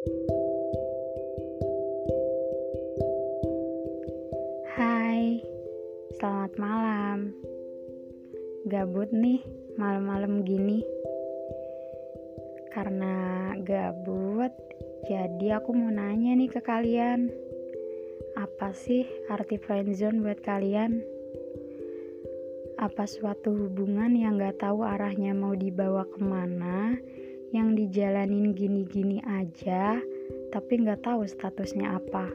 Hai, selamat malam. Gabut nih malam-malam gini. Karena gabut, jadi aku mau nanya nih ke kalian. Apa sih arti friendzone buat kalian? Apa suatu hubungan yang gak tahu arahnya mau dibawa ke mana, yang dijalanin gini-gini aja, tapi gak tahu statusnya apa?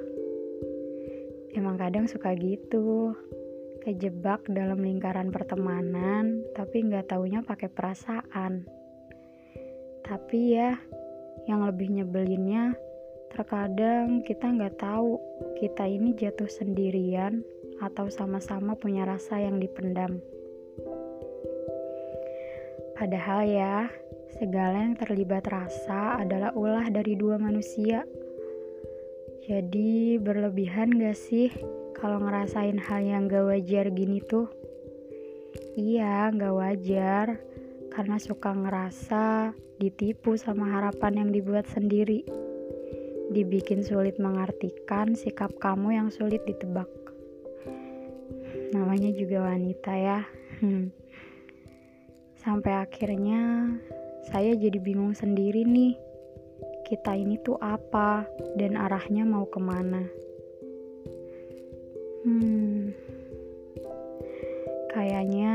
Emang kadang suka gitu, kejebak dalam lingkaran pertemanan, tapi nggak taunya pakai perasaan. Tapi ya, yang lebih nyebelinnya, terkadang kita nggak tahu kita ini jatuh sendirian atau sama-sama punya rasa yang dipendam. Padahal ya, segala yang terlibat rasa adalah ulah dari dua manusia jadi berlebihan gak sih kalau ngerasain hal yang gak wajar gini tuh? Iya, gak wajar karena suka ngerasa ditipu sama harapan yang dibuat sendiri. Dibikin sulit mengartikan sikap kamu yang sulit ditebak. Namanya juga wanita ya. Sampai akhirnya saya jadi bingung sendiri nih kita ini tuh apa dan arahnya mau ke mana. Hmm, kayaknya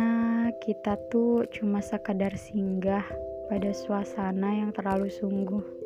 kita tuh cuma sekadar singgah pada suasana yang terlalu sungguh.